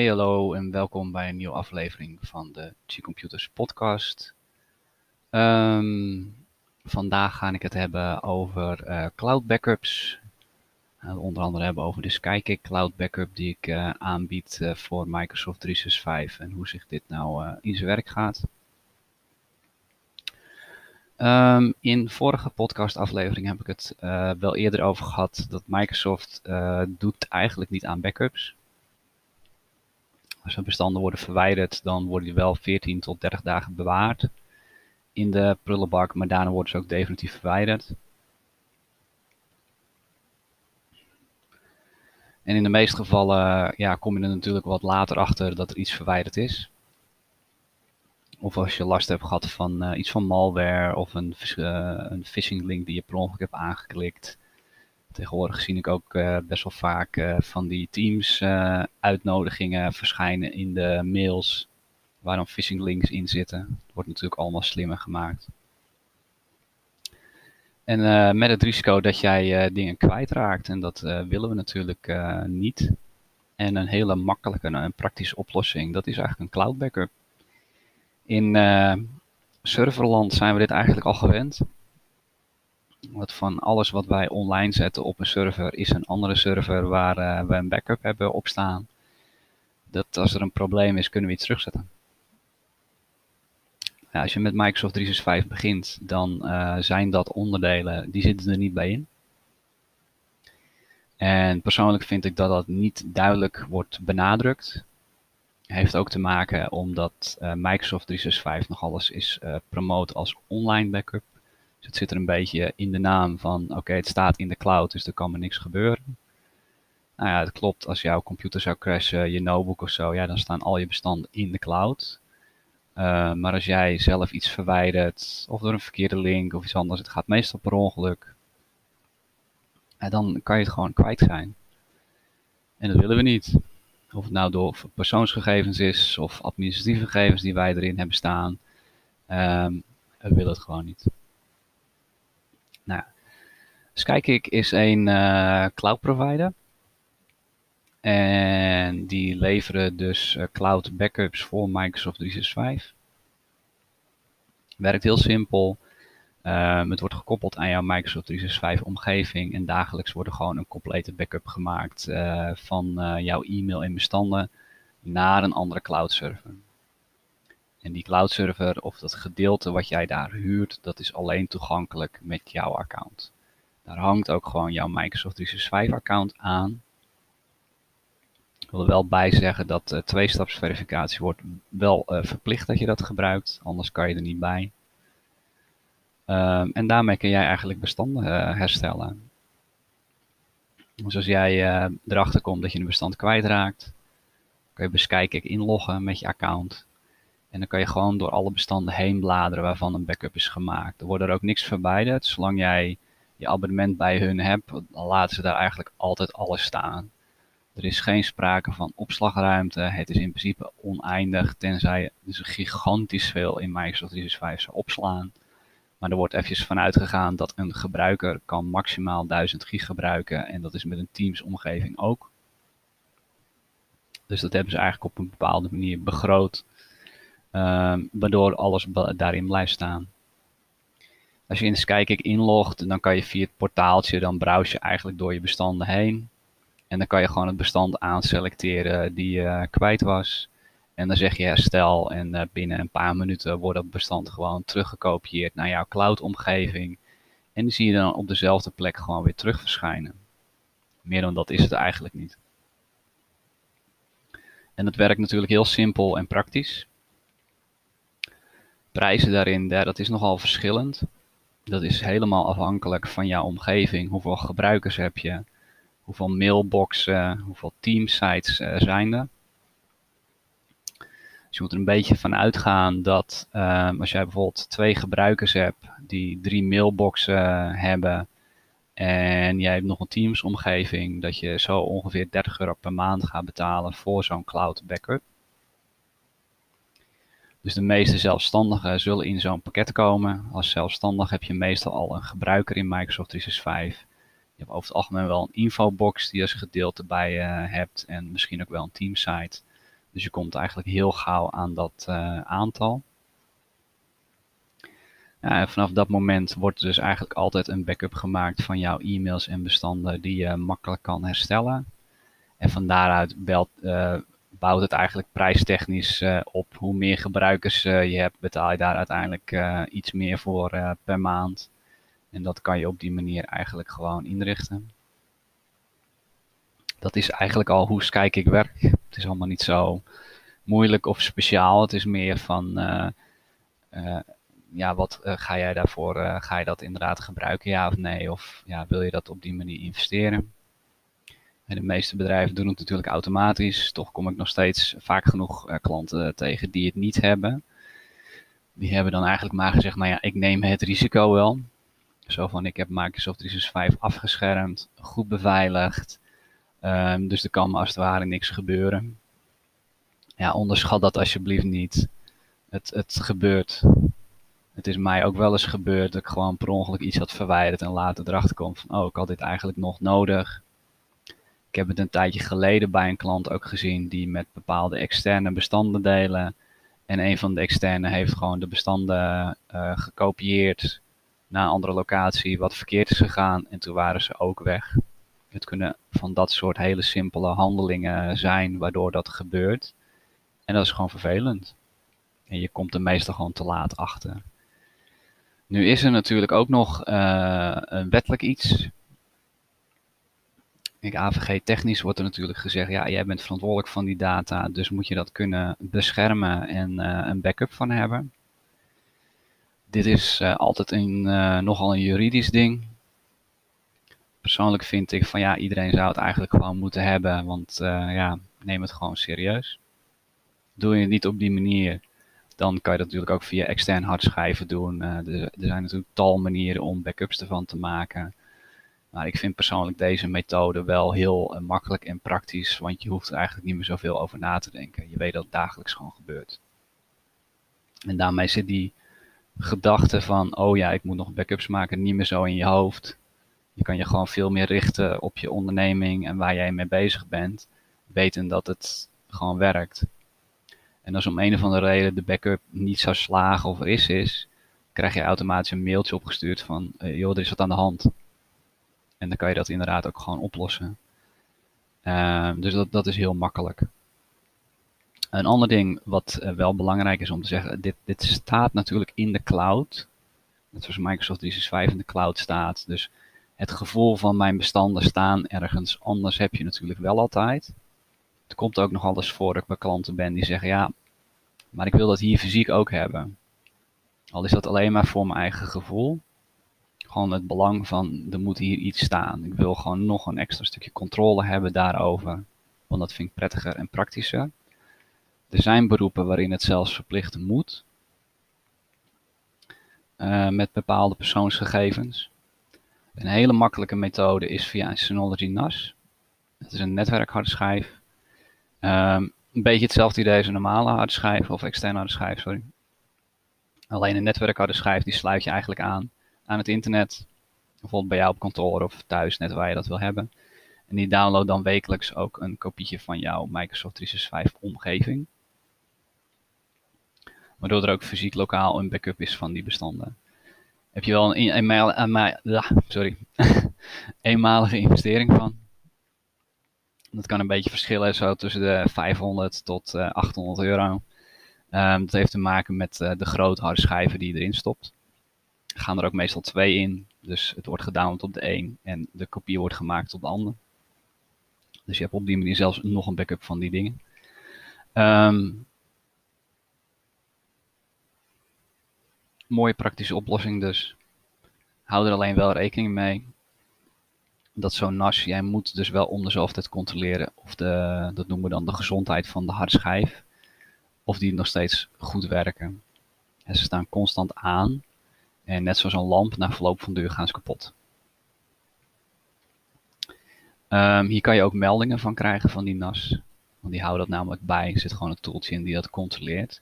Hey hallo en welkom bij een nieuwe aflevering van de G-Computers podcast. Ehm, vandaag ga ik het hebben over uh, cloud backups. Uh, onder andere hebben over de Skykick cloud backup die ik uh, aanbied voor Microsoft 365 en hoe zich dit nou in zijn werk gaat. Um, in vorige podcastaflevering heb ik het wel eerder over gehad dat Microsoft doet eigenlijk niet aan backups als er bestanden worden verwijderd, dan worden die wel 14 tot 30 dagen bewaard in de prullenbak, maar daarna worden ze ook definitief verwijderd. En in de meeste gevallen ja, kom je er natuurlijk wat later achter dat er iets verwijderd is. Of als je last hebt gehad van uh, iets van malware of een, uh, een phishing link die je per ongeluk hebt aangeklikt. Tegenwoordig zie ik ook uh, best wel vaak uh, van die teams uh, uitnodigingen verschijnen in de mails waar dan phishing links in zitten. Het wordt natuurlijk allemaal slimmer gemaakt. En met het risico dat jij dingen kwijtraakt en dat willen we natuurlijk niet. En een hele makkelijke en praktische oplossing, dat is eigenlijk een cloud backup. In serverland zijn we dit eigenlijk al gewend. Want van alles wat wij online zetten op een server is een andere server waar uh, we een backup hebben op staan. Dat als er een probleem is, kunnen we iets terugzetten. Ja, als je met Microsoft 365 begint, dan uh, zijn dat onderdelen, die zitten er niet bij in. En persoonlijk vind ik dat dat niet duidelijk wordt benadrukt. Heeft ook te maken omdat uh, Microsoft 365 nog alles is promoot als online backup. Dus het zit er een beetje in de naam van, oké, het staat in de cloud, dus er kan maar niks gebeuren. Nou ja, het klopt, als jouw computer zou crashen, je notebook of zo, ja, dan staan al je bestanden in de cloud. Uh, maar als jij zelf iets verwijdert, of door een verkeerde link of iets anders, het gaat meestal per ongeluk, dan kan je het gewoon kwijt zijn. En dat willen we niet. Of het nou door persoonsgegevens is, of administratieve gegevens die wij erin hebben staan. Um, we willen het gewoon niet. Skykick is een uh, cloud provider. En die leveren dus uh, cloud backups voor Microsoft 365. Werkt heel simpel. Um, het wordt gekoppeld aan jouw Microsoft 365 omgeving en dagelijks wordt er gewoon een complete backup gemaakt uh, van jouw e-mail en bestanden naar een andere cloud server. En die cloud server of dat gedeelte wat jij daar huurt, dat is alleen toegankelijk met jouw account. Daar hangt ook gewoon jouw Microsoft 365 account aan. Ik wil er wel bij zeggen dat uh, twee-stapsverificatie wordt wel uh, verplicht dat je dat gebruikt, anders kan je er niet bij. Um, en daarmee kun jij eigenlijk bestanden uh, herstellen. Dus als jij erachter komt dat je een bestand kwijtraakt, kun je Skykick inloggen met je account. En dan kan je gewoon door alle bestanden heen bladeren waarvan een backup is gemaakt. Er wordt er ook niks verwijderd. Zolang jij je abonnement bij hun hebt, dan laten ze daar eigenlijk altijd alles staan. Er is geen sprake van opslagruimte. Het is in principe oneindig, tenzij er dus gigantisch veel in Microsoft 365 zou opslaan. Maar er wordt eventjes vanuit gegaan dat een gebruiker kan maximaal 1000 gig gebruiken. En dat is met een Teams omgeving ook. Dus dat hebben ze eigenlijk op een bepaalde manier begroot. Um, waardoor alles daarin blijft staan. Als je in Skykick inlogt, dan kan je via het portaaltje, dan browse je eigenlijk door je bestanden heen. En dan kan je gewoon het bestand aanselecteren die je kwijt was. En dan zeg je herstel en uh, binnen een paar minuten wordt dat bestand gewoon teruggekopieerd naar jouw cloud omgeving. En die zie je dan op dezelfde plek gewoon weer terug verschijnen. Meer dan dat is het eigenlijk niet. En dat werkt natuurlijk heel simpel en praktisch prijzen daarin, dat is nogal verschillend. Dat is helemaal afhankelijk van jouw omgeving. Hoeveel gebruikers heb je? Hoeveel mailboxen, hoeveel teamsites uh, zijn er? Dus je moet er een beetje van uitgaan dat uh, als jij bijvoorbeeld twee gebruikers hebt die drie mailboxen hebben en jij hebt nog een Teams omgeving, dat je zo ongeveer 30 euro per maand gaat betalen voor zo'n cloud backup. Dus de meeste zelfstandigen zullen in zo'n pakket komen. Als zelfstandig heb je meestal al een gebruiker in Microsoft 365. Je hebt over het algemeen wel een infobox die je als gedeelte bij hebt en misschien ook wel een teamsite. Dus je komt eigenlijk heel gauw aan dat aantal. Ja, en vanaf dat moment wordt er dus eigenlijk altijd een backup gemaakt van jouw e-mails en bestanden die je makkelijk kan herstellen. En van daaruit belt, uh, bouwt het eigenlijk prijstechnisch uh, op. Hoe meer gebruikers uh, je hebt, betaal je daar uiteindelijk iets meer voor per maand. En dat kan je op die manier eigenlijk gewoon inrichten. Dat is eigenlijk al hoe Skykick werkt. Het is allemaal niet zo moeilijk of speciaal. Het is meer van ja, wat ga jij daarvoor, ga je dat inderdaad gebruiken, ja of nee? Of ja, wil je dat op die manier investeren? En de meeste bedrijven doen het natuurlijk automatisch. Toch kom ik nog steeds vaak genoeg uh, klanten tegen die het niet hebben. Die hebben dan eigenlijk maar gezegd, nou ja, ik neem het risico wel. Zo van, ik heb Microsoft 365 afgeschermd, goed beveiligd. Um, dus er kan als het ware niks gebeuren. Ja, onderschat dat alsjeblieft niet. Het, het gebeurt. Het is mij ook wel eens gebeurd dat ik gewoon per ongeluk iets had verwijderd en later erachter kom van, oh, ik had dit eigenlijk nog nodig. Ik heb het een tijdje geleden bij een klant ook gezien die met bepaalde externe bestanden delen. En een van de externe heeft gewoon de bestanden uh, gekopieerd naar een andere locatie, wat verkeerd is gegaan en toen waren ze ook weg. Het kunnen van dat soort hele simpele handelingen zijn waardoor dat gebeurt. En dat is gewoon vervelend. En je komt er meestal gewoon te laat achter. Nu is er natuurlijk ook nog uh, een wettelijk iets. Ik AVG technisch wordt er natuurlijk gezegd, ja, jij bent verantwoordelijk van die data, dus moet je dat kunnen beschermen en uh, een backup van hebben. Dit is uh, altijd een, nogal een juridisch ding. Persoonlijk vind ik van ja, iedereen zou het eigenlijk gewoon moeten hebben, want ja, neem het gewoon serieus. Doe je het niet op die manier, dan kan je dat natuurlijk ook via extern hardschijven doen. Er, er, zijn natuurlijk tal manieren om backups ervan te maken. Maar ik vind persoonlijk deze methode wel heel uh, makkelijk en praktisch, want je hoeft er eigenlijk niet meer zoveel over na te denken. Je weet dat het dagelijks gewoon gebeurt. En daarmee zit die gedachte van, oh ja, ik moet nog backups maken, niet meer zo in je hoofd. Je kan je gewoon veel meer richten op je onderneming en waar jij mee bezig bent, weten dat het gewoon werkt. En als om een of andere reden de backup niet zou slagen of er is, is krijg je automatisch een mailtje opgestuurd van, uh, joh, er is wat aan de hand. En dan kan je dat inderdaad ook gewoon oplossen. Uh, dus dat, dat is heel makkelijk. Een ander ding wat uh, wel belangrijk is om te zeggen, dit, dit staat natuurlijk in de cloud. Net zoals Microsoft 365 in de cloud staat. Dus het gevoel van mijn bestanden staan ergens anders heb je natuurlijk wel altijd. Het komt ook nog alles voor dat ik bij klanten ben die zeggen, ja, maar ik wil dat hier fysiek ook hebben. Al is dat alleen maar voor mijn eigen gevoel. Gewoon het belang van, er moet hier iets staan. Ik wil gewoon nog een extra stukje controle hebben daarover. Want dat vind ik prettiger en praktischer. Er zijn beroepen waarin het zelfs verplicht moet. Uh, met bepaalde persoonsgegevens. Een hele makkelijke methode is via een Synology NAS. Dat is een netwerkhardeschijf. Um, een beetje hetzelfde idee als een normale harde schijf of externe harde schijf, sorry. Alleen een netwerkharde schijf die sluit je eigenlijk aan aan het internet. Bijvoorbeeld bij jou op kantoor of thuis, net waar je dat wil hebben. En die download dan wekelijks ook een kopietje van jouw Microsoft 365 omgeving. Waardoor er ook fysiek lokaal een backup is van die bestanden. Heb je wel een, sorry, eenmalige investering van. Dat kan een beetje verschillen, zo tussen de 500 tot uh, eh, 800 euro. Um, dat heeft te maken met uh, de grote harde schijven die je erin stopt. Gaan er ook meestal twee in, dus het wordt gedownload op de een en de kopie wordt gemaakt op de ander. Dus je hebt op die manier zelfs nog een backup van die dingen. Um, mooie praktische oplossing dus. Hou er alleen wel rekening mee dat zo'n NAS, jij moet dus wel om tijd controleren of de, dat noemen we dan de gezondheid van de schijf, of die nog steeds goed werken. En ze staan constant aan en net zoals een lamp, na verloop van de uur gaan ze kapot. Um, hier kan je ook meldingen van krijgen van die NAS. Want die houden dat namelijk bij. Er zit gewoon een tooltje in die dat controleert.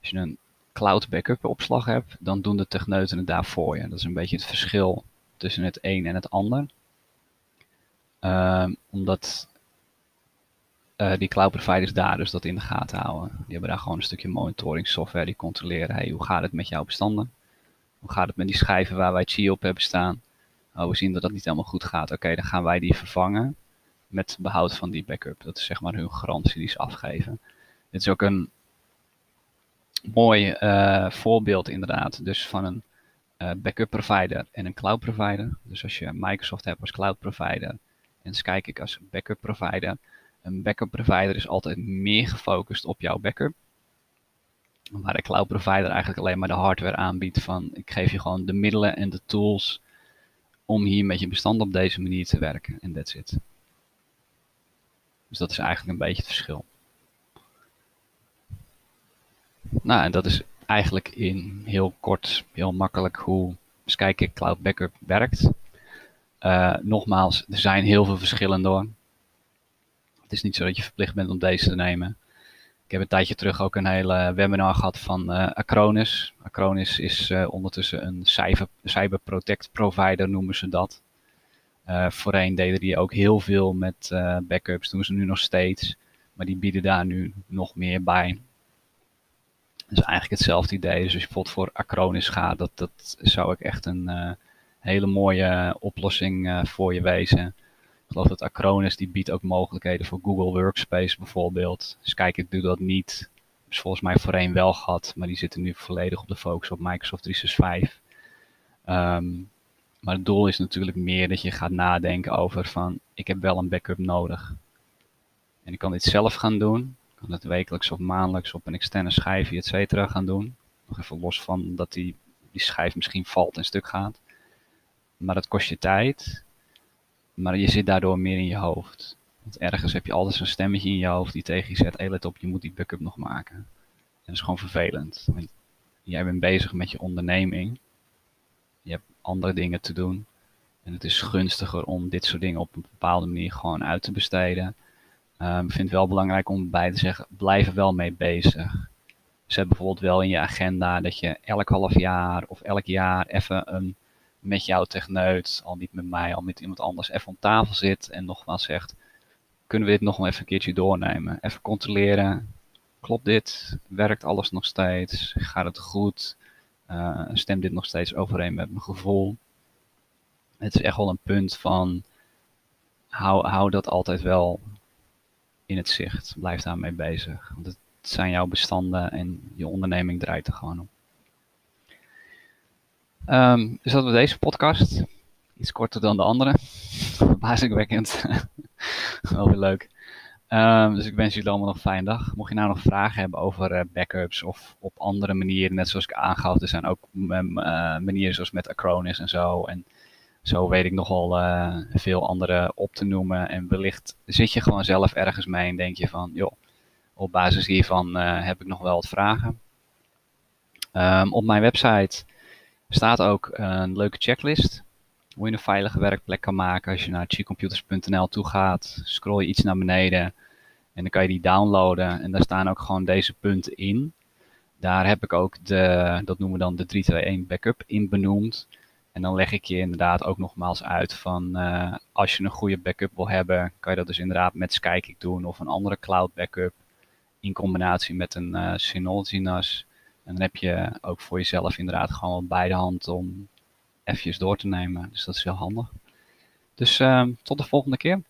Als je een cloud backup opslag hebt, dan doen de techneuten het daar voor je. Dat is een beetje het verschil tussen het een en het ander. Um, omdat uh, die cloud providers daar dus dat in de gaten houden. Die hebben daar gewoon een stukje monitoring software die controleren. Hey, hoe gaat het met jouw bestanden? Hoe gaat het met die schijven waar wij Chi op hebben staan? Oh, we zien dat dat niet helemaal goed gaat. Oké, dan gaan wij die vervangen met behoud van die backup. Dat is zeg maar hun garantie die ze afgeven. Dit is ook een mooi uh, voorbeeld inderdaad. Dus van een uh, backup provider en een cloud provider. Dus als je Microsoft hebt als cloud provider en Skykick als backup provider. Een backup provider is altijd meer gefocust op jouw backup. Waar de cloud provider eigenlijk alleen maar de hardware aanbiedt van ik geef je gewoon de middelen en de tools om hier met je bestand op deze manier te werken. En that's it. Dus dat is eigenlijk een beetje het verschil. Nou, en dat is eigenlijk in heel kort, heel makkelijk hoe Skykick Cloud Backup werkt. Uh, nogmaals, er zijn heel veel verschillen door. Het is niet zo dat je verplicht bent om deze te nemen. Ik heb een tijdje terug ook een hele webinar gehad van uh, Acronis. Acronis is uh, ondertussen een cyber, cyber protect provider, noemen ze dat. voorheen deden die ook heel veel met backups, doen ze nu nog steeds. Maar die bieden daar nu nog meer bij. Dat is eigenlijk hetzelfde idee. Dus als je bijvoorbeeld voor Acronis gaat, dat, dat zou ik echt een hele mooie oplossing voor je wezen. Ik geloof dat Acronis die biedt ook mogelijkheden voor Google Workspace bijvoorbeeld. Dus kijk, ik doe dat niet. Dus volgens mij voorheen wel gehad, maar die zitten nu volledig op de focus op Microsoft 365. Um, maar het doel is natuurlijk meer dat je gaat nadenken over van, ik heb wel een backup nodig. En ik kan dit zelf gaan doen kan het wekelijks of maandelijks op een externe schijfje, et cetera, gaan doen. Nog even los van dat die, die schijf misschien valt en stuk gaat. Maar dat kost je tijd. Maar je zit daardoor meer in je hoofd. Want ergens heb je altijd zo'n stemmetje in je hoofd die tegen je zegt, hé let op, je moet die backup nog maken. En dat is gewoon vervelend. Want jij bent bezig met je onderneming. Je hebt andere dingen te doen. En het is gunstiger om dit soort dingen op een bepaalde manier gewoon uit te besteden. Um, ik vind het wel belangrijk om bij te zeggen, blijf er wel mee bezig. Zet bijvoorbeeld wel in je agenda dat je elk half jaar of elk jaar even een, met jouw techneut, al niet met mij, al met iemand anders, even om tafel zit en nogmaals zegt, kunnen we dit nog even een keertje doornemen? Even controleren, klopt dit? Werkt alles nog steeds? Gaat het goed? Uh, stemt dit nog steeds overeen met mijn gevoel? Het is echt wel een punt van, hou, hou dat altijd wel in het zicht. Blijf daarmee bezig. Want het zijn jouw bestanden en je onderneming draait er gewoon om. Dus dat was deze podcast. Iets korter dan de andere. Verbazingwekkend. Wel weer leuk. Um, dus ik wens jullie allemaal nog een fijne dag. Mocht je nou nog vragen hebben over uh, backups of op andere manieren, net zoals ik aangaf, er zijn ook uh, manieren zoals met Acronis en zo. En zo weet ik nogal uh, veel andere op te noemen. En wellicht zit je gewoon zelf ergens mee en denk je van, joh, op basis hiervan heb ik nog wel wat vragen. Um, op mijn website staat ook een leuke checklist. Hoe je een veilige werkplek kan maken. Als je naar chicomputers.nl toe gaat, scroll je iets naar beneden en dan kan je die downloaden. En daar staan ook gewoon deze punten in. Daar heb ik ook de, dat noemen we dan de 321 backup in benoemd. En dan leg ik je inderdaad ook nogmaals uit van uh, als je een goede backup wil hebben, kan je dat dus inderdaad met Skykick doen of een andere cloud backup in combinatie met een uh, Synology NAS. En dan heb je ook voor jezelf inderdaad gewoon bij de hand om eventjes door te nemen. Dus dat is heel handig. Dus uh, tot de volgende keer.